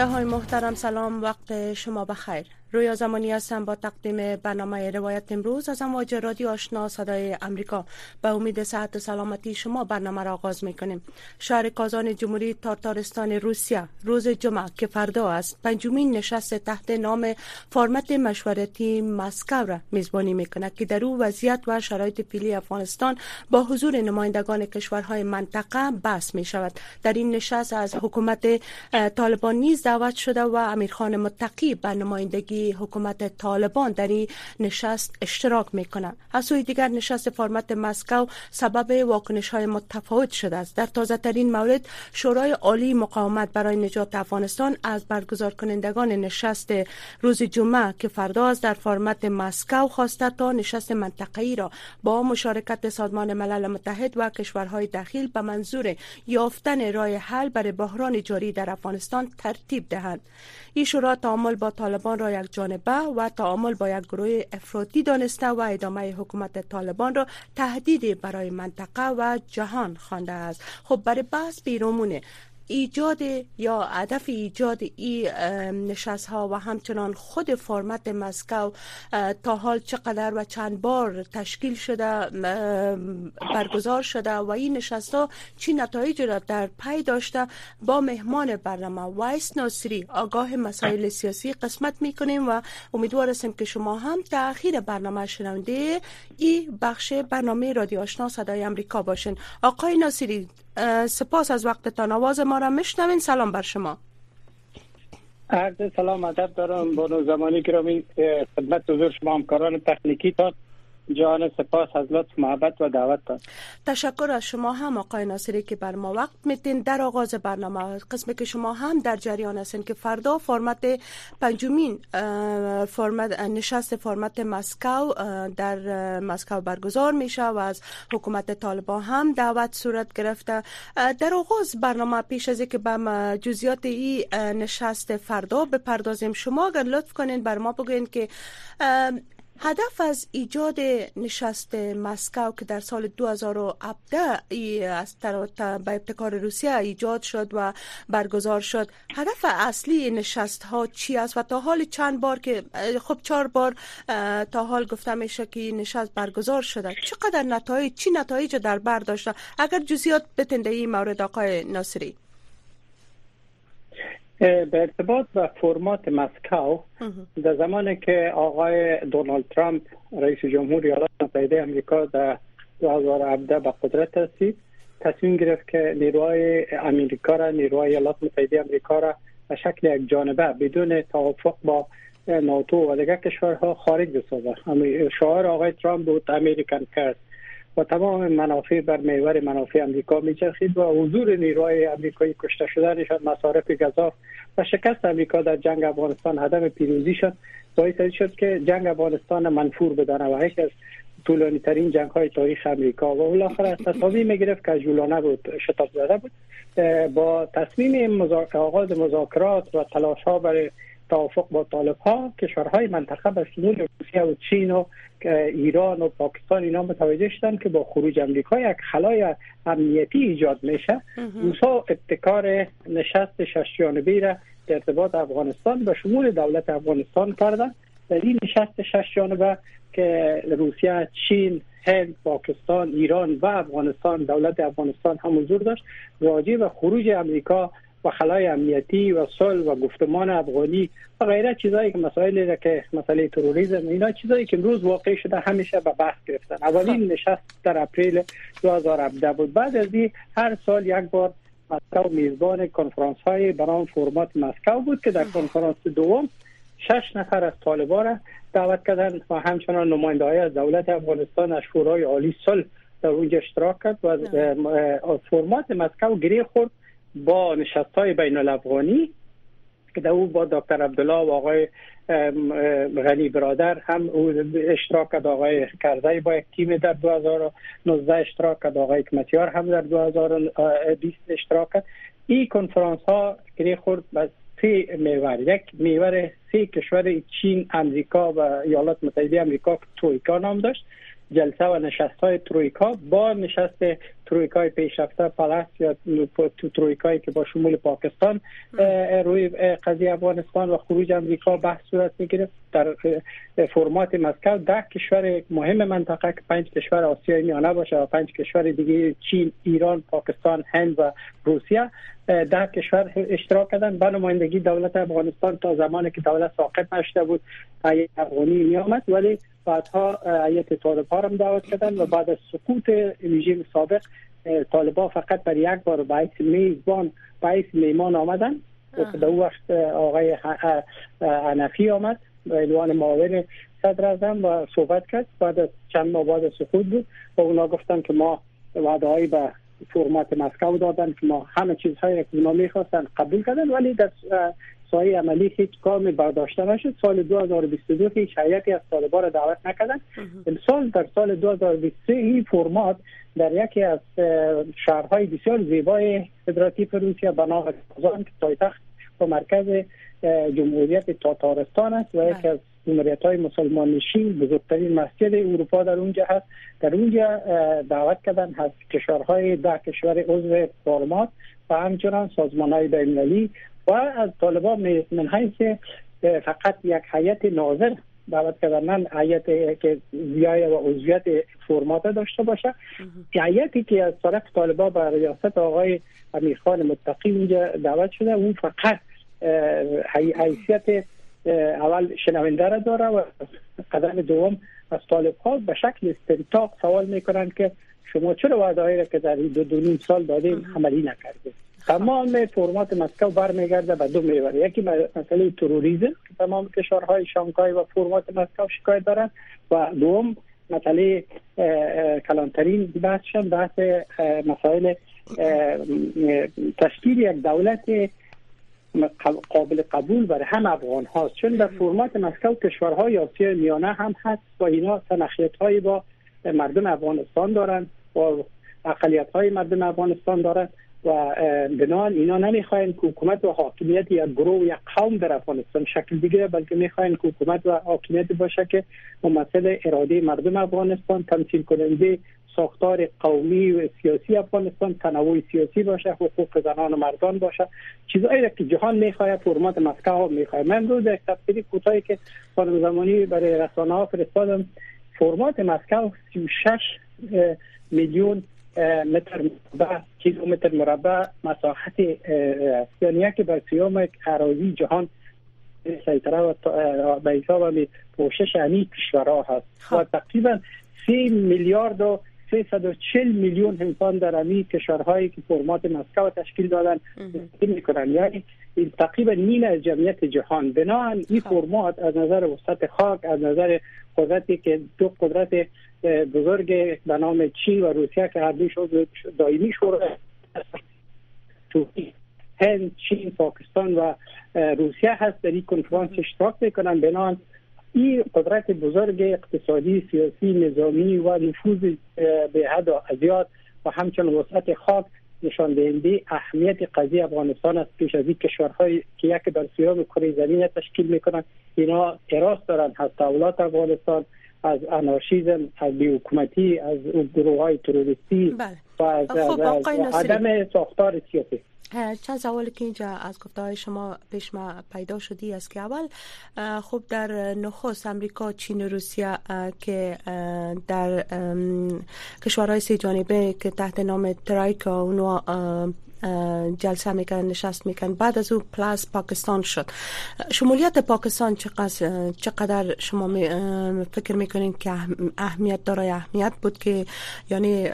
شنونده های محترم سلام وقت شما بخیر. رویا زمانی هستم با تقدیم برنامه روایت امروز. از امواج رادیو آشنا صدای امریکا. به امید صحت و سلامتی شما برنامه را آغاز می کنیم شهر کازان جمهوری تارتارستان روسیه روز جمعه که فردا است پنجمین نشست تحت نام فرمت مشورتی مسکو را میزبانی می کند که در او وضعیت و شرایط فعلی افغانستان با حضور نمایندگان کشورهای منطقه بحث می شود در این نشست از حکومت طالبان نیز دعوت شده و امیرخان متقی به نمایندگی حکومت طالبان در این نشست اشتراک می‌کنند از سوی دیگر نشست فرمت مسکو سبب واکنش های متفاوت شده است. در تازه ترین مورد شورای عالی مقاومت برای نجات افغانستان از برگزار کنندگان نشست روز جمعه که فردا است در فرمت مسکو خواسته تا نشست منطقه‌ای را با مشارکت سازمان ملل متحد و کشورهای داخل به منظور یافتن راه حل برای بحران جاری در افغانستان ترتیب دهند این شورا تعامل با طالبان را یک جانبه و تعامل با یک گروه افراطی دانسته و ادامه حکومت طالبان را تهدید برای منطقه و جهان خوانده است. خب برای بحث بیرامونه ایجاد یا هدف ایجاد این نشست ها و همچنان خود فرمت مسکو تا حال چقدر و چند بار تشکیل شده برگزار شده و این نشست ها چی نتایج را در پی داشته با مهمان برنامه. وایس ناصری آگاه مسائل سیاسی قسمت می کنیم و امیدوار هستیم که شما هم تا اخیر برنامه شنونده این بخش برنامه رادیو آشنا صدای امریکا باشین. آقای ناصری سپاس از وقتتان. آواز ما را میشنوین. سلام بر شما. عرض سلام ادب دارم. بانو زمانی گرامی خدمت حضور شما همکاران تکنیکی تا جان سپاس از لطف محبت و دعوت داد. تشکر از شما هم آقای ناصری که بر ما وقت میتین در آغاز برنامه قسمی که شما هم در جریان هستین که فردا فرمت پنجمین فرمت نشست فرمت مسکو در مسکو برگزار میشه و از حکومت طالبان هم دعوت صورت گرفته. در آغاز برنامه پیش از که به جزئیات این نشست فردا بپردازیم. شما اگر لطف کنین بر ما بگوین که هدف از ایجاد نشست مسکو که در سال 2017 از به ابتکار روسیه ایجاد شد و برگزار شد هدف اصلی نشست ها چی است؟ و تا حال چند بار که خب چهار بار تا حال گفته میشه که نشست برگزار شده. چقدر نتایج چی نتایج در بر داشته؟ اگر جزئیات بتنده مورد آقای ناصری. به ارتباط به فرمات مسکو در زمانی که آقای دونالد ترامپ رئیس جمهور ایالات متحده آمریکا در 2017 به قدرت رسید تصمیم گرفت که نیروهای امریکا را نیروهای ایالات متحده آمریکا را به شکل یک جانبه بدون توافق با ناتو و دیگر کشورها خارج بسازد. شعار آقای ترامپ بود امریکن کرد و تمام منافع بر محور منافع امریکا میچرخید و حضور نیروهای امریکایی کشته شدنشان مصارف گذاف و شکست امریکا در جنگ افغانستان هدف پیروزی شد. باعث شد که جنگ افغانستان منفور بدانه و یکی از طولانی ترین جنگ های تاریخ امریکا و بالاخره تصامیم گرفت که جولانه بود شتاب زده بود. با تصمیم آغاز مذاکرات و تلاش ها برای توافق با طالب ها کشورهای منطقه به شمول روسیه و چین و ایران و پاکستان اینا متوجه شدن که با خروج امریکا یک خلای امنیتی ایجاد میشه. روسا ابتکار نشست شش جانبه را در ارتباط افغانستان به شمول دولت افغانستان کردن. در این نشست شش جانبه که روسیه چین هند پاکستان ایران و افغانستان دولت افغانستان هم حضور داشت راجع به خروج امریکا و خلای امنیتی و صلح و گفتمان افغانی و غیره چیزایی که مسائلی که مسئله تروریسم اینا چیزایی که امروز واقع شده همیشه به بحث گرفتن. اولین خب. نشست در اپریل 2017 بود. بعد از این هر سال یک بار مسکو میزبان کنفرانس های برام فرمات مسکو بود که در کنفرانس دوم شش نفر از طالبان را دعوت کردن و همچنان نماینده های از دولت افغانستان از شورای عالی صلح در اونجا اشتراک کرد و فرمات مسکو گریه خورد. با نشست های بین الافغانی که در او با دکتر عبدالله و آقای غنی برادر هم اشتراک کرد. آقای کرزی با یک تیم در 2019 اشتراک کرد. آقای کمتیار هم در 2020 اشتراک کرد. این کنفرانس ها گری خورد به سه میور یک میور سه کشور چین امریکا و ایالات متحده امریکا که تویکا نام داشت. جلسه و نشست های ترویکا با نشست ترویکای پیشرفته پلس یا تو ترویکایی که با شمول پاکستان روی قضیه افغانستان و خروج امریکا بحث صورت می‌گیره در فرمات مسکو ده کشور مهم منطقه که پنج کشور آسیای میانه باشه و پنج کشور دیگه چین ایران پاکستان هند و روسیه ده کشور اشتراک کردن به نمایندگی دولت افغانستان تا زمانی که دولت ساقط نشده بود افغانی می آمد ولی بعدها ایت طالب ها هم دعوت کردن و بعد از سقوط رژیم سابق طالبا فقط بر یک بار باعث میزبان باعث میمان آمدن. در اون وقت آقای عنفی آمد به عنوان معاون صدر اعظم و صحبت کرد. بعد از چند ماه بعد سقوط بود و اونا گفتن که ما وعده به فرمات مسکو دادن که ما همه چیزهایی که اونا می‌خواستن قبول کردن ولی در سایه عملی هیچ کار برداشته نشد. سال 2022 هیچ هیئتی از طالبان را دعوت نکردن امسال در سال 2023 این فرمات در یکی از شهرهای بسیار زیبای فدراتیو روسیه به نام کازان که پایتخت و مرکز جمهوریت تاتارستان است و یکی از جمهوریت های مسلمان نشین بزرگترین مسجد اروپا در اونجا هست. در اونجا دعوت کردن از کشورهای ده کشور عضو فرمات و همچنان سازمان های بین و از طالبان من حیث فقط یک حیات ناظر دعوت کردن حیات که بیای و عضویت فرمات داشته باشه. حیاتی که از طرف طالبان به ریاست آقای امیرخان متقی اونجا دعوت شده اون فقط حیثیت اول شنونده را داره و قدم دوم از طالب ها به شکل استنتاق سوال می‌کنن که شما چرا وعده هایی که در دو دو نیم سال دادیم عملی نکردید تمام فرمات مسکو برمیگرده به دو میور یکی مسئله تروریسم که تمام کشورهای شانگهای و فرمات مسکو شکایت دارند و دوم مسئله کلانترین بحثشان بحث مسائل تشکیل یک دولت قابل قبول برای هم افغان هاست چون در فرمات مسکو کشورهای آسیا میانه هم هست و اینا تنخیت هایی با مردم افغانستان دارند و اقلیت های مردم افغانستان دارند و بنان اینا نمی‌خواین که حکومت و حاکمیت یا گروه یا قوم در افغانستان شکل بگیره بلکه می‌خواین که حکومت و حاکمیت باشه که ممثل اراده مردم افغانستان تمثیل کننده ساختار قومی و سیاسی افغانستان تنوع سیاسی باشه حقوق زنان و مردان باشه. چیزایی که جهان می‌خواد فرمات مسکو می‌خواد من روز یک تفسیری کوتاهی که خانم زمانی برای رسانه ها فرستادم فرمات مسکو 36 میلیون متر مربع کیلومتر مربع مساحت یعنی که بر سیام اراضی جهان سیطره و به حساب پوشش همین کشورها هست. و تقریبا سی میلیارد و 340 میلیون انسان در امی کشورهایی که فرمات مسکو تشکیل دادن می‌کنن. یعنی تقریبا نیم از جمعیت جهان. بنابراین این فرمات از نظر وسط خاک از نظر قدرتی که دو قدرت بزرگ به نام چین و روسیه که هر دوش دائمی شورای تو هند چین پاکستان و روسیه هست در این کنفرانس اشتراک می‌کنن. بنان این قدرت بزرگ اقتصادی سیاسی نظامی و نفوذ به حد ازیاد و همچنان وسعت خاک نشان دهنده اهمیت قضیه افغانستان است. پیش از این کشورهایی که یک در سیام کره زمین تشکیل می‌کنن اینا اراس دارن از دولت افغانستان از انارشیزم از بیوکومتی از گروه های تروریستی. بله. از, خب از, از عدم ساختار سیاسی. چند سوالی که اینجا از گفته های شما پیش ما پیدا شدی است که اول خب در نخست امریکا چین و روسیه که در کشورهای سی جانبه که تحت نام ترایکا اونو جلسه میکن نشست میکن بعد از او پلاس پاکستان شد. شمولیت پاکستان چقدر, چقدر شما فکر می‌کنین که اهمیت داره اهمیت بود که یعنی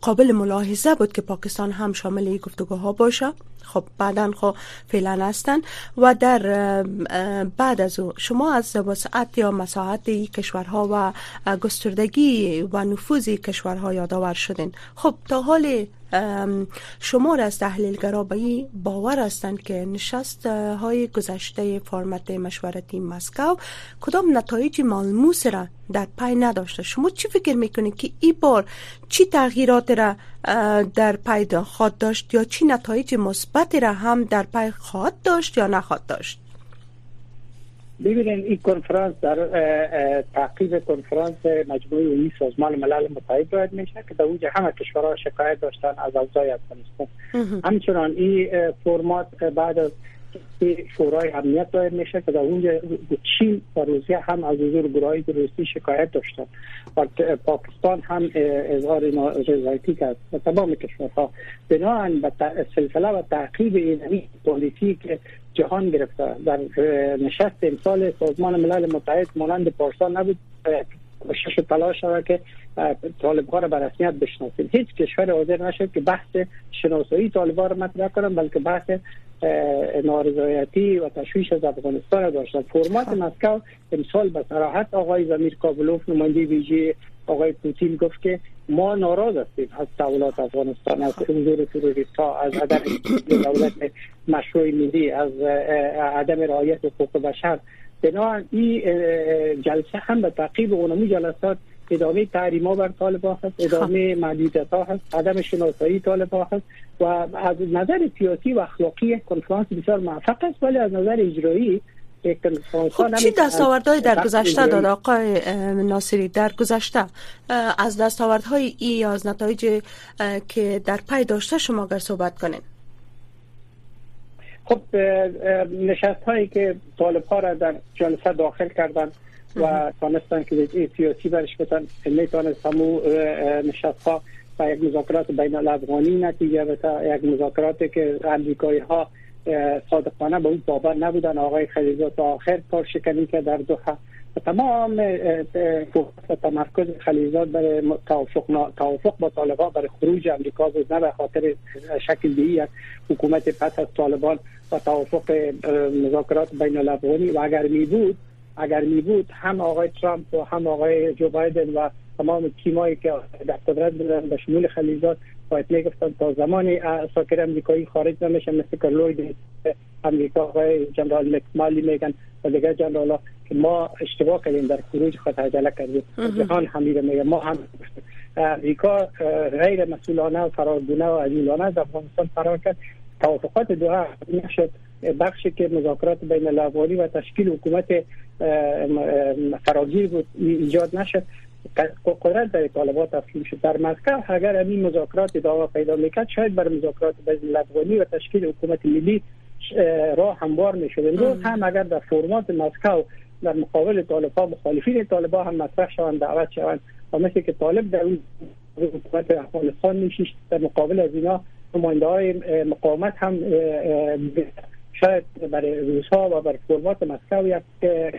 قابل ملاحظه بود که پاکستان هم شامل این گفتگوها باشه. خب بعدا خب فعلا هستن و در بعد از او شما از وسعت یا مساحت کشورها و گستردگی و نفوذ کشورها یادآور شدین. خب تا حال شمار از تحلیلگرا به باور هستند که نشست های گذشته فرمت مشورتی مسکو کدام نتایج ملموس را در پای نداشته. شما چی فکر می‌کنید که این بار چی تغییرات را در پای خواهد داشت یا چی نتایج مثبت را هم در پای خواهد داشت یا نخواهد داشت؟ ببینید این کنفرانس در تعقیب کنفرانس مجموعه عمومی سازمان ملل متحد باید میشه که در اونجا همه کشورها شکایت داشتن از اوضاع افغانستان. همچنان این فرمات بعد از شورای امنیت باید میشه که در اونجا چین و روسیه هم از حضور گروه روسی شکایت داشتن. و پاکستان هم اظهار رضایتی کرد. و تمام کشورها. بناهن به سلسله و تعقیب این پالیسی که جهان گرفته. در نشست امسال سازمان ملل متحد مانند پارسال نبود کوشش تلاش شده که طالب ها را به رسمیت بشناسیم. هیچ کشور حاضر نشد که بحث شناسایی طالب ها را مطرح کنن بلکه بحث نارضایتی و تشویش از افغانستان داشتن. فرمات خب. مسکو امسال به صراحت آقای زمیر کابلوف نماینده ویژه آقای پوتین گفت که ما ناراض هستیم از تحولات افغانستان از حضور تروریست ها از عدم دولت مشروع ملی از عدم رعایت حقوق بشر. بنابراین این جلسه هم به تعقیب اونمی جلسات ادامه تحریم ها بر طالبان هست ادامه محدودیت ها هست عدم شناسایی طالبان هست و از نظر سیاسی و اخلاقی کنفرانس بسیار موفق است ولی از نظر اجرایی خب چی دستاوردهای در گذشته داد آقای ناصری؟ در گذشته از دستاوردهای ای یا از نتایج که در پای داشته شما اگر صحبت کنین. خب نشست هایی که طالب ها را در جلسه داخل کردن و تانستن که سیاسی برش بتن می‌تونست همو نشست ها و یک مذاکرات بین الافغانی نتیجه بتا یک مذاکراتی که امریکایی ها صادقانه به اون باور نبودن. آقای خلیزا تا آخر کار شکنی که در دوحه. و تمام تمرکز خلیزات برای توافق توافق با طالبان برای خروج امریکا بود نه به خاطر شکل دیگه حکومت پس از طالبان و توافق مذاکرات بین الافغانی. و اگر می بود اگر می بود هم آقای ترامپ و هم آقای جو بایدن و تمام تیمایی که در قدرت بودن به شمول خلیزات باید می‌گفتن تا زمان ساکر امریکایی خارج نمیشه مثل که لوید امریکا آقای جنرال مکمالی میگن و دیگر جنرال ها که ما اشتباه کردیم در خروج خود عجله کردیم. جهان همیره میگه ما هم امریکا غیر مسئولانه و فرارگونه و عجولانه از افغانستان فرار کرد. توافقات دوها نشد. بخشی که مذاکرات بین الافغانی و تشکیل حکومت فراگیر بود ایجاد نشد. قدرت در طالبات تسلیم شد. در مسکو اگر این مذاکرات ادامه پیدا می‌کرد شاید بر مذاکرات بین الافغانی و تشکیل حکومت ملی راه هموار می‌شد. امروز هم اگر در فرمات مسکو در مقابل طالبان مخالفین طالبان هم مطرح شوند دعوت شوند و مثل که طالب در اون حکومت افغانستان میشیش در مقابل از اینا نماینده های مقاومت هم شاید برای روزها و برای فرمات مسکو یک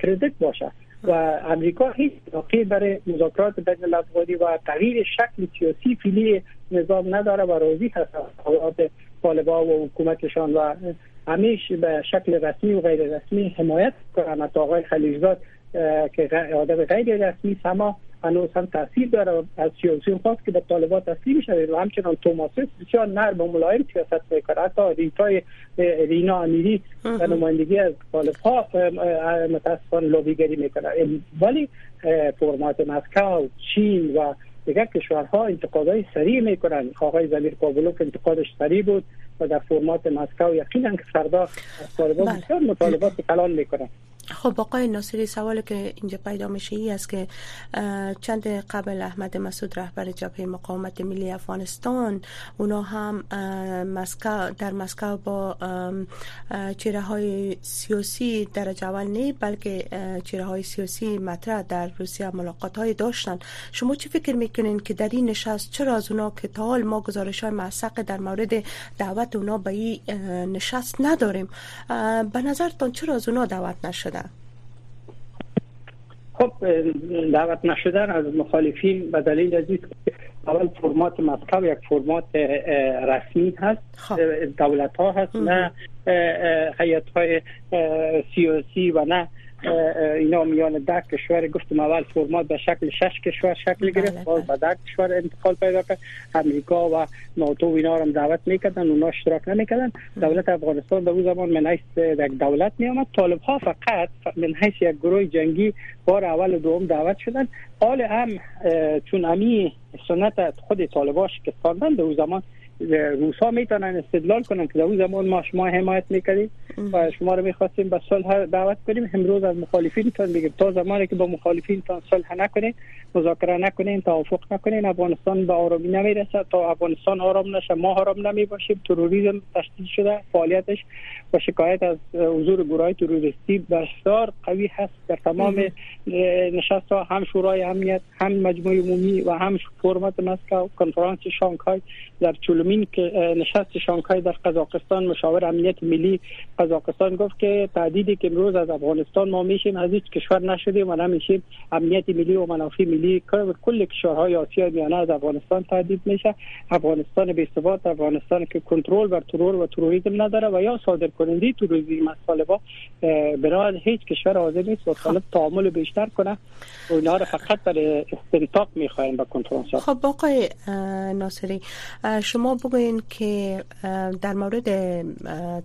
کردیت باشه و امریکا هیچ علاقه برای مذاکرات بین الافغانی و تغییر شکل سیاسی فیلی نظام نداره و راضی هست حالات طالبا و حکومتشان و همیش به شکل رسمی و غیر رسمی حمایت کنند آقای خلیجزاد که آدم غیر رسمی سما هنوز هم تاثیر داره از سیاسی خواست که به طالبان تسلیم شده و همچنان توماسیس بسیار نرم و ملایم سیاست می‌کنه حتی ریتای رینا امیری در نمایندگی از طالب ها متاسفانه لوبیگری می‌کنه ولی فرمات مسکو چین و دیگر کشورها انتقادهای سریع می‌کنن آقای زمیر کابلوف انتقادش سریع بود و در فرمات مسکو یقینا که فردا از طالبان بله. بسیار مطالبات کلان می‌کنن خب آقای ناصری سوال که اینجا پیدا میشه ای است که چند قبل احمد مسعود رهبر جبهه مقاومت ملی افغانستان اونا هم در مسکو با چهره های سیاسی در اول نه بلکه چهره های سیاسی مطرح در روسیه ملاقات های داشتن. شما چی فکر می‌کنین که در این نشست چرا از اونا که تا حال ما گزارش های در مورد دعوت اونا به این نشست نداریم؟ به نظرتان چرا از اونا دعوت نشد خب دعوت نشدن از مخالفین به دلیل از اول فرمات مسکو یک فرمات رسمی هست خب. دولت ها هست نه حیات های سیاسی و نه اینا میان ده کشور گفتم اول فرمات به شکل شش کشور شکل گرفت بله، باز بله. به ده کشور انتقال پیدا کرد. امریکا و ناتو اینا هم دعوت می‌کردن اونا اشتراک نمی‌کردن. دولت افغانستان در اون زمان من حیث یک دولت می آمد طالب ها فقط من حیث یک گروه جنگی بار اول و دوم دعوت شدن. حال هم چون امی سنت خود طالباش که ساندن در اون زمان روس ها می‌تونن استدلال کنن که در اون زمان ما شما حمایت می‌کردیم و شما رو می‌خواستیم به صلح دعوت کنیم. امروز از مخالفین تان بگیم تا زمانی که با مخالفین تان صلح نکنید مذاکره نکنین توافق نکنین افغانستان به آرامی نمی‌رسه. تا افغانستان آرام نشه ما آرام نمی باشیم تروریسم تشدید شده فعالیتش و شکایت از حضور گروه تروریستی بسیار قوی هست. در تمام نشست ها هم شورای امنیت هم مجموعه عمومی و هم فرمت مسکو کنفرانس شانگهای در چولومین که نشست شانگهای در قزاقستان مشاور امنیت ملی قزاقستان گفت که تعدیدی که امروز از افغانستان ما میشیم از هیچ کشور نشدیم و نمیشیم. امنیت ملی و منافع ملی کل کشورهای آسیا میانه از افغانستان تهدید میشه. افغانستان به ثبات افغانستان که کنترل بر ترور و تروریسم نداره و یا صادر کننده تروریسم از طالبا برای هیچ کشور حاضر نیست. و طالب تعامل بیشتر کنه. و اینا رو فقط برای استنطاق می‌خواین با کنترل خب آقای ناصری شما بگوین که در مورد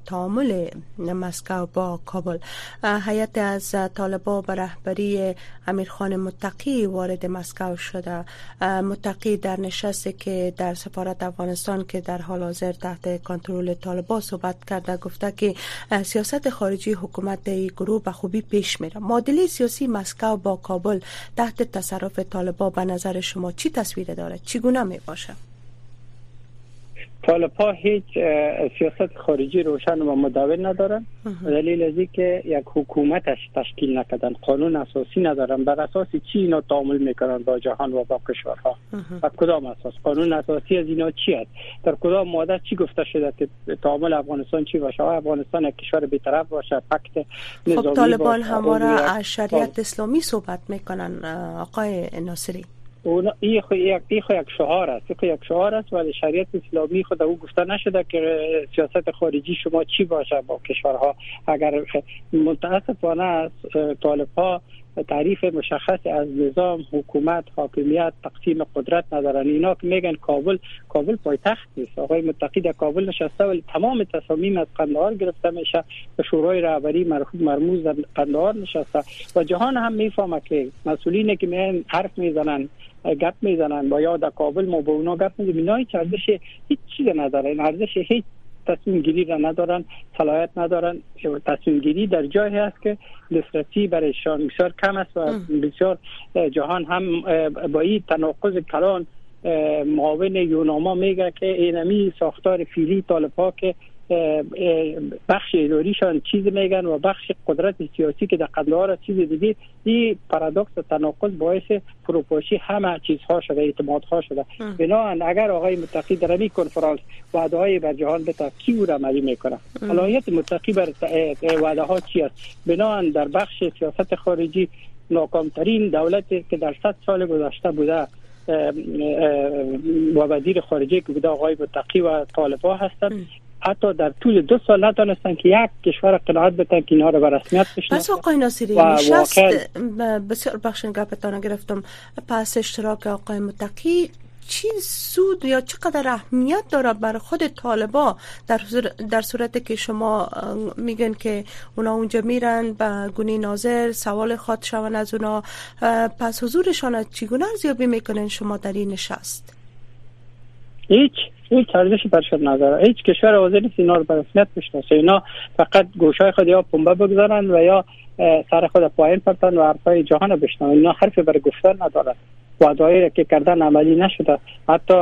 تعامل مسکو با کابل. هیئت از طالبا به رهبری امیرخان متقی وارد مسکو شده. متقی در نشستی که در سفارت افغانستان که در حال حاضر تحت کنترل طالبا صحبت کرده گفته که سیاست خارجی حکومت گروه به خوبی پیش میره. معادله سیاسی مسکو با کابل تحت تصرف طالبا به نظر شما چی تصویر داره؟ چگونه می باشه طالبا هیچ سیاست خارجی روشن و مدون ندارن. دلیل از که یک حکومتش تشکیل نکردن قانون اساسی ندارن. بر اساس چی اینا تعامل می‌کنن با جهان و با کشورها؟ و کدام اساس؟ قانون اساسی از اینا چی است؟ در کدام ماده چی گفته شده که تعامل افغانستان چی باشه؟ افغانستان یک کشور بی‌طرف باشه؟ پکت خب طالبان همواره شریعت اسلامی صحبت می‌کنن آقای ناصری. اون این خو یک این خو یک شعار است. یک شعار است ولی شریعت اسلامی خود او گفته نشده که سیاست خارجی شما چی باشه با کشورها. اگر متاسفانه طالب ها تعریف مشخص از نظام حکومت حاکمیت تقسیم قدرت ندارن اینا که میگن کابل کابل پایتخت نیست. آقای متقی در کابل نشسته ولی تمام تصامیم از قندهار گرفته میشه. به شورای رهبری مرموز در قندهار نشسته. و جهان هم می‌فهمه که مسئولینی که میان حرف می‌زنن گپ می‌زنن با یا در کابل ما با اونا گپ می‌زنیم. اینا هیچ ارزش هیچ چیز نداره. این ارزش هیچ تصمیم گیری را ندارن صلاحیت ندارن. تصمیم گیری در جایی هست که دسترسی برایشان بسیار کم است و بسیار جهان هم با این تناقض کلان معاون یوناما میگه که اینمی ساختار فیلی طالب که بخش اداریشان چیز میگن و بخش قدرت سیاسی که در قندهار چیز دیگه این پارادوکس و تناقض باعث فروپاشی همه چیزها شده اعتمادها شده. بنابراین اگر آقای متقی در این کنفرانس وعده های بر جهان بتا کی او را عملی می‌کنه علایت متقی بر وعده ها چی است؟ بنابراین در بخش سیاست خارجی ناکامترین دولتی که در 100 سال گذشته بوده و وزیر خارجه که بوده آقای متقی و طالبا هستند. حتی در طول دو سال نتونستن که یک کشور قناعت بتن که اینها رو به رسمیت بشناسن. پس آقای ناصری نشست بسیار بخشن گپتان گرفتم. پس اشتراک آقای متقی چی سود یا چقدر اهمیت داره بر خود طالبا؟ در, در صورت که شما میگن که اونا اونجا میرن به گونی ناظر سوال خواد شون از اونا. پس حضورشان چگونه ارزیابی می‌کنن شما در این نشست؟ هیچ هیچ ارزشی برشان نداره. هیچ کشور حاضر نیست اینا رو به رسمیت بشناسه. اینا فقط گوشای خود یا پنبه بگذارن و یا سر خود پایین پرتن و حرفای جهان بشنون. اینا حرفی برای گفتن ندارن وعدهایی که کردن عملی نشده. حتی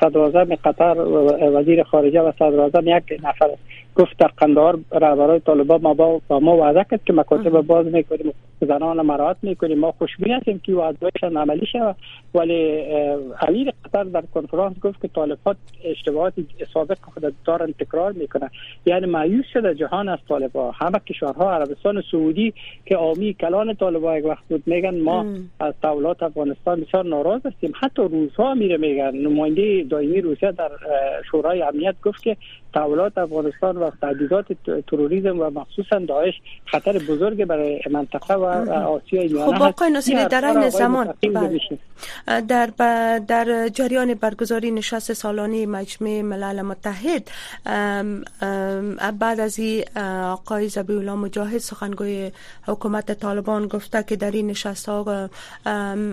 صدر قطر وزیر خارجه و صدر یک نفر گفت در قندهار رهبرای طالبان ما با ما وعده کرد که مکاتب باز می‌کنیم زنان مراعات می‌کنیم. ما خوشبین هستیم که وعدهشان عملی شود. ولی امیر قطر در کنفرانس گفت که طالبات اشتباهات سابق خود دارن تکرار می‌کنن. یعنی مایوس شده جهان از طالبا همه کشورها عربستان سعودی که آمی کلان طالبا یک وقت بود میگن ما از دولت افغانستان بسیار ناراض هستیم. حتی روزها میره میگن. نماینده دائمی روسیه در شورای امنیت گفت که تحولات افغانستان و تهدیدات تروریسم و مخصوصا داعش خطر بزرگ برای منطقه و آسیا میانه خب آقای نصیری در این زمان بله. در در جریان برگزاری نشست سالانه مجمع ملل متحد بعد از این آقای زبی الله مجاهد سخنگوی حکومت طالبان گفته که در این نشست ها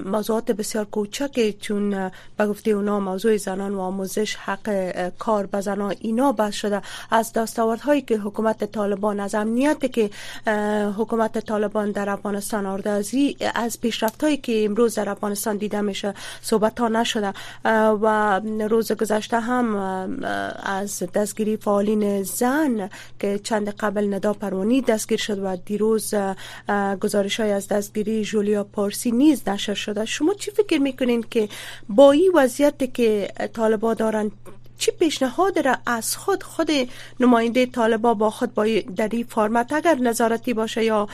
موضوعات بسیار کوچک چون به گفته اونا موضوع زنان و آموزش حق کار به زنان اینا بحث شده. از دستاوردهایی که حکومت طالبان از امنیت که حکومت طالبان در افغانستان از از پیشرفت هایی که امروز در افغانستان دیده میشه صحبت ها نشده. و روز گذشته هم از دستگیری فعالین زن که چند قبل ندا پروانی دستگیر شد و دیروز گزارش های از دستگیری جولیا پارسی نیز نشر شده. شما چی فکر می‌کنین که با این وضعیت که طالبان دارن چی پیشنهاد را از خود خود نماینده طالبا با خود با در این فرمت اگر نظارتی باشه یا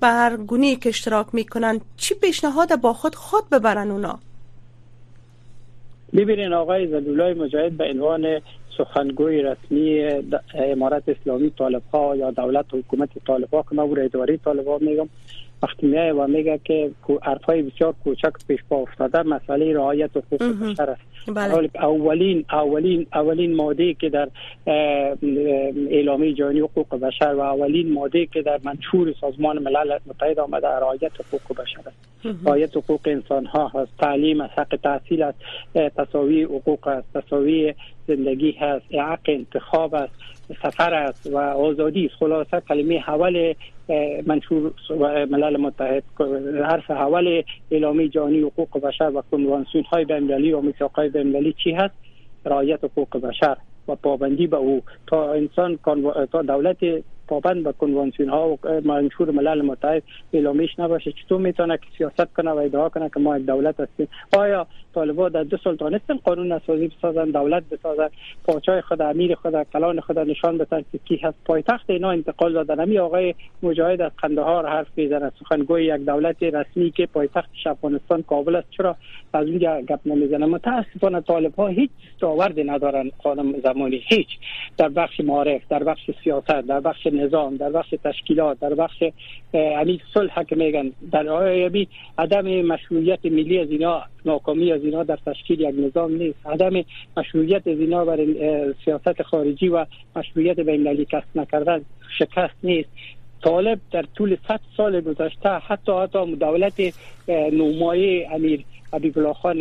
به هر گونه که اشتراک می‌کنن چی پیشنهاد با خود خود ببرن اونا؟ ببینین آقای زدولای مجاهد به عنوان سخنگوی رسمی امارت اسلامی طالب ها یا دولت حکومت طالب ها که من اداری طالب ها میگم وقتی و میگه که حرفای بسیار کوچک پیش پا افتاده. مسئله رعایت حقوق بشر است. بله. اولین اولین اولین ماده که در اعلامیه جهانی حقوق بشر و اولین ماده که در منشور سازمان ملل متحد آمده رعایت حقوق بشر است. رعایت حقوق انسان ها هست تعلیم است. حق تحصیل است. تساوی حقوق است. تساوی زندگی هست حق انتخاب است سفر است و آزادی است. خلاصه کلمه حول منشور ملل متحد حرف اول اعلامیه جهانی حقوق بشر و کنوانسیون های بین‌المللی و میثاق های بین‌المللی چی هست؟ رعایت حقوق بشر و پابندی به او. تا انسان تا دولت پابند به کنوانسیون ها و منشور ملل متحد اعلامیش نباشه چطور می‌تونه که سیاست کنه و ادعا کنه که ما یک دولت هستیم؟ آیا طالبا در دو سال تانستن قانون اساسی بسازن دولت بسازن پاچای خود امیر خود کلان خود نشان بدن که کی هست. پایتخت اینا انتقال دادن. امی آقای مجاهد از قندهار حرف می‌زنه. سخنگوی یک دولت رسمی که پایتخت افغانستان کابل است. چرا؟ از اونجا گپ نمی‌زنه. متاسفانه طالب ها هیچ داوردی ندارن خانم زمانی. هیچ. در بخش معارف در بخش سیاست در بخش نظام در بخش تشکیلات در بخش امید صلح که میگن. در آیبی عدم مشروعیت ملی از اینا ناکامی از اینا در تشکیل یک نظام نیست. عدم مشروعیت از اینا برای سیاست خارجی و مشروعیت بین کسب نکردن شکست نیست. طالب در طول 100 سال گذشته حتی حتی دولت نومایی امیر الله خان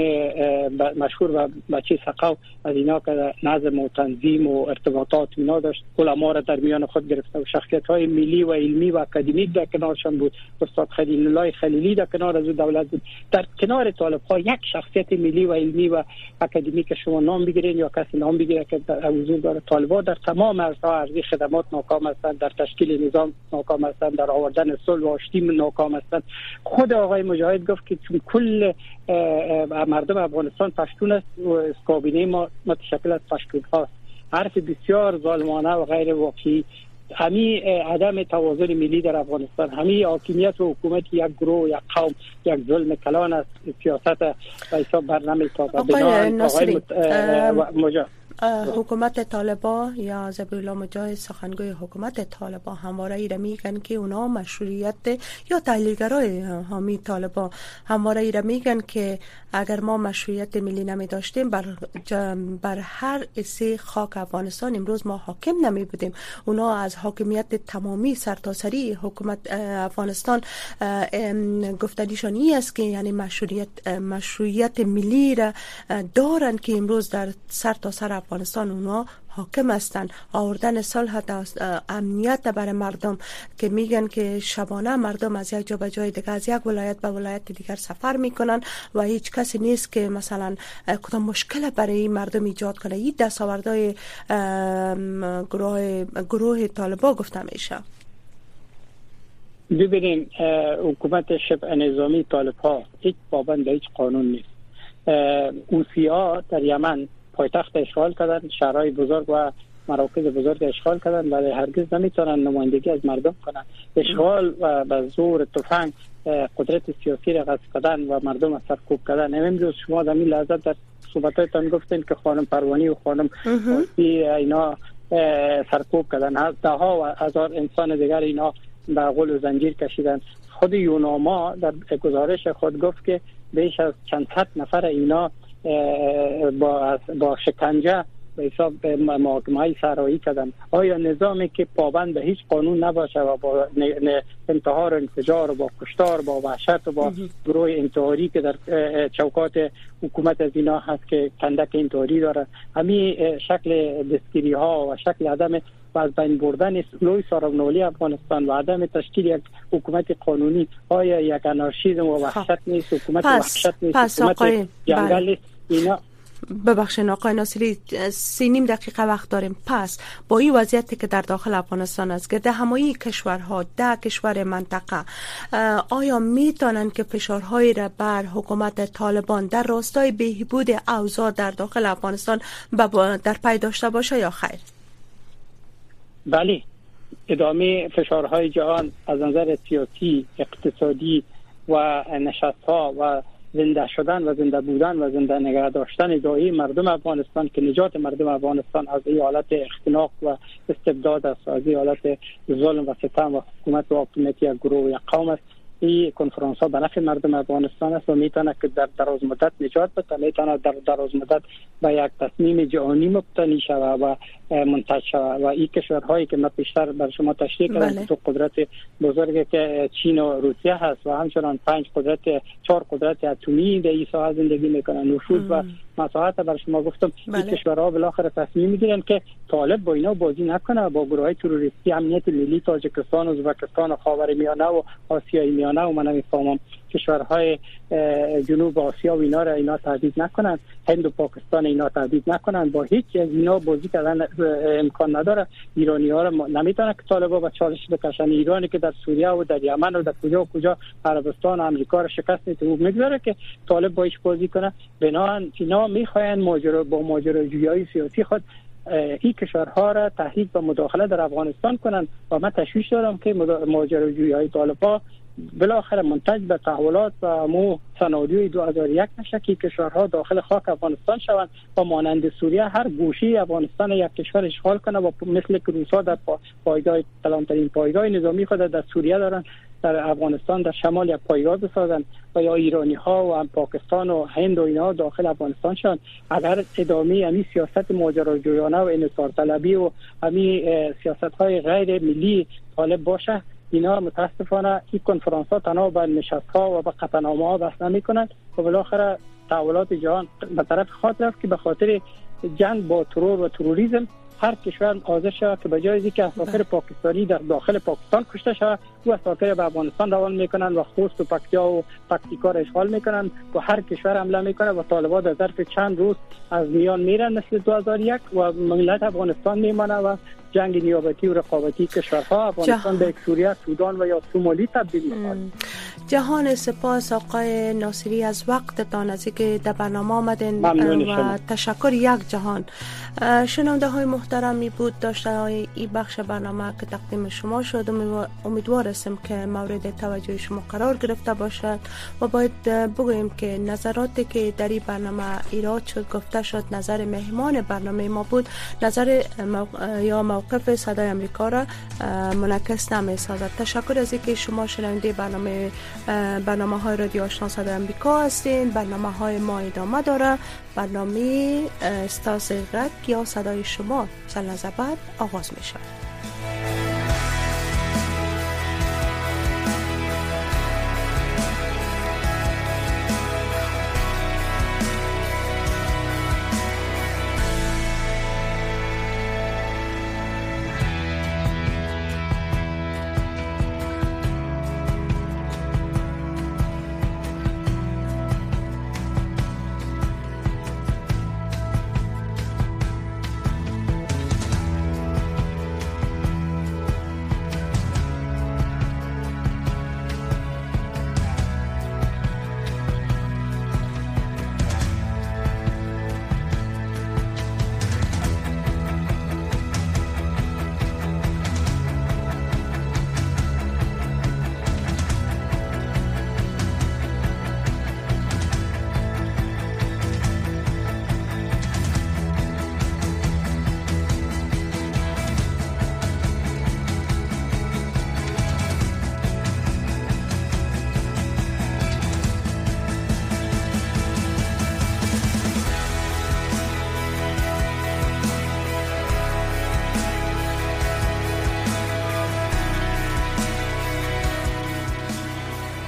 مشهور و بچه سقاو از اینا که نظم و تنظیم و ارتباطات اینا داشت. را در میان خود گرفته و شخصیت های ملی و علمی و اکادمیک در کنارشان بود. استاد خلیل الله خلیلی در کنار از دولت بود. در کنار طالب ها یک شخصیت ملی و علمی و اکادمیک شما نام بگیرین یا کسی نام بگیره که در حضور داره. طالبا در تمام ارزها ارزی خدمات ناکام هستند. در تشکیل نظام ناکام هستند. در آوردن صلح و آشتی ناکام هستند. خود آقای مجاهد گفت که کل مردم افغانستان پشتون است و کابینه ما متشکل از پشتون هاست. حرف بسیار ظالمانه و غیر واقعی. همی عدم توازن ملی در افغانستان همی حاکمیت و حکومت یک گروه یک قوم یک ظلم کلان است. سیاست و حساب برنامه تا آقای ناصری حکومت طالبا یا زبیلا مجاهد سخنگوی حکومت طالبا همواره ای را میگن که اونا مشروعیت یا تحلیلگرای حامی طالبا همواره ای را میگن که اگر ما مشروعیت ملی نمی داشتیم بر, بر هر سه خاک افغانستان امروز ما حاکم نمی بودیم. اونا از حاکمیت تمامی سرتاسری حکومت افغانستان گفتنیشان است که یعنی مشروعیت مشروعیت ملی را دارن که امروز در سرتاسر افغانستان اونا حاکم هستند آوردن صلح امنیت برای مردم که میگن که شبانه مردم از یک جا به جای دیگر از یک ولایت به ولایت دیگر سفر می‌کنن و هیچ کسی نیست که مثلا کدام مشکل برای مردم ایجاد کنه. این دستاوردهای گروه گروه طالبا گفته میشه. ببینیم حکومت شبه نظامی طالب ها هیچ پابند هیچ قانون نیست. اوسی ها در یمن پایتخت اشغال کردن شهرهای بزرگ و مراکز بزرگ اشغال کردن ولی هرگز نمی‌تونن نمایندگی از مردم کنن. اشغال و به زور تفنگ قدرت سیاسی را غصب کردن و مردم را سرکوب کردن. امروز شما در این لحظه در صحبتاتون گفتین که خانم پروانی و خانم اینا سرکوب کردن. ده ها و هزار انسان دیگر اینا به قول و زنجیر کشیدن. خود یوناما در گزارش خود گفت که بیش از چند صد نفر اینا با با شکنجه به حساب محاکمه سرایی کردن. آیا نظامی که پابند به هیچ قانون نباشه و با انتحار انفجار و با کشتار با وحشت و با گروه انتحاری که در چوکات حکومت از اینا هست که کندک انتحاری داره. همین شکل دستگیری ها و شکل عدم و از بین بردن لوی سارونولی افغانستان و عدم تشکیل یک حکومت قانونی آیا یک انارشیزم و وحشت. نیست؟ حکومت وحشت نیست؟ حکومت جنگل بله. نیست؟ اینا ببخشید آقای ناصری سی نیم دقیقه وقت داریم. پس با این وضعیتی که در داخل افغانستان است که ده همایی کشورها ده کشور منطقه آیا می‌تونن که فشارهایی را بر حکومت طالبان در راستای بهبود اوضاع در داخل افغانستان در پی داشته باشه یا خیر؟ بله. ادامه فشارهای جهان از نظر سیاسی اقتصادی و نشست ها و زنده شدن و زنده بودن و زنده نگه داشتن دایی مردم افغانستان که نجات مردم افغانستان از این حالت اختناق و استبداد است از این حالت ظلم و ستم و حکومت و حاکمیت یک گروه یک قوم است. این کنفرانس ها به نفع مردم افغانستان است و می‌تونه که در دراز مدت نجات بده می‌تونه در دراز مدت به یک تصمیم جهانی مبتنی شود و منتج شود و این کشورهایی که من پیشتر بر شما تشریح کردم بله. تو قدرت بزرگی که چین و روسیه هست و همچنان پنج قدرت چهار قدرت اتمی در این ساحه زندگی می‌کنن نفوذ و مساحت بر شما گفتم بله. این کشورها بالاخره تصمیم می‌گیرن که طالب با اینا بازی نکنه با گروه های تروریستی امنیت ملی تاجیکستان و ازبکستان و خاورمیانه و آسیای میانه و من نمی‌فهمم کشورهای جنوب آسیا و اینا را اینا تهدید نکنن هند و پاکستان اینا تهدید نکنن با هیچ از اینا بازی کردن امکان نداره. ایرانی ها را نمی‌تونه که طالبا با چالش بکشن. ایرانی که در سوریه و در یمن و در کجا و کجا عربستان و امریکا را شکست میده. می‌گذاره که طالب با بازی کنه. بنابراین اینا می‌خواین ماجرا با ماجراجویی سیاسی خود این کشورها را تحریک و مداخله در افغانستان کنند. و من تشویش دارم که ماجراجویی های طالبا بالاخره منتج به تحولات و مو سناریوی 2001 نشه که کشورها داخل خاک افغانستان شوند. و مانند سوریه هر گوشی افغانستان یک کشور اشغال کنه و مثل که روسا در پایگاه کلانترین پایگاه نظامی خود در سوریه دارن. در افغانستان در شمال یک پایگاه بسازن و یا ایرانی ها و پاکستان و هند و اینا داخل افغانستان شدن اگر ادامه امی سیاست ماجراجویانه و انصار طلبی و امی سیاست های غیر ملی طالب باشه. اینا متاسفانه این کنفرانس ها تنها به نشست ها و به قطعنامه ها بحث نمی کنند و بالاخره تحولات جهان به طرف خاطر رفت که به خاطر جنگ با ترور و تروریسم هر کشور حاضر شود که به جای که اساکر بله. پاکستانی در داخل پاکستان کشته شود او اساکر به افغانستان روان می‌کنن و خوست و پکتیا و پکتیکا را اشغال می‌کنن و هر کشور حمله می‌کنه و طالبان در ظرف چند روز از میان میرن مثل 2001 و ملت افغانستان میمانه و جنگ نیابتی و رقابتی کشورها افغانستان به سوریه سودان و یا سومالی تبدیل می‌خواد. جهان سپاس آقای ناصری از وقتتان از که در برنامه آمدین و تشکر یک جهان. شنونده های محترمی بود داشته های این بخش برنامه که تقدیم شما شد. امیدوار هستم که مورد توجه شما قرار گرفته باشد و باید بگوییم که نظراتی که در این برنامه ایراد شد گفته شد نظر مهمان برنامه ما بود. نظر یا موقف صدای امریکا را منعکس نمی سازد تشکر از اینکه شما شنونده برنامه برنامه های رادیو آشنا صدای امریکا هستین. برنامه های ما ادامه داره. برنامه استاز غک یا صدای شما سلنزبت آغاز می شود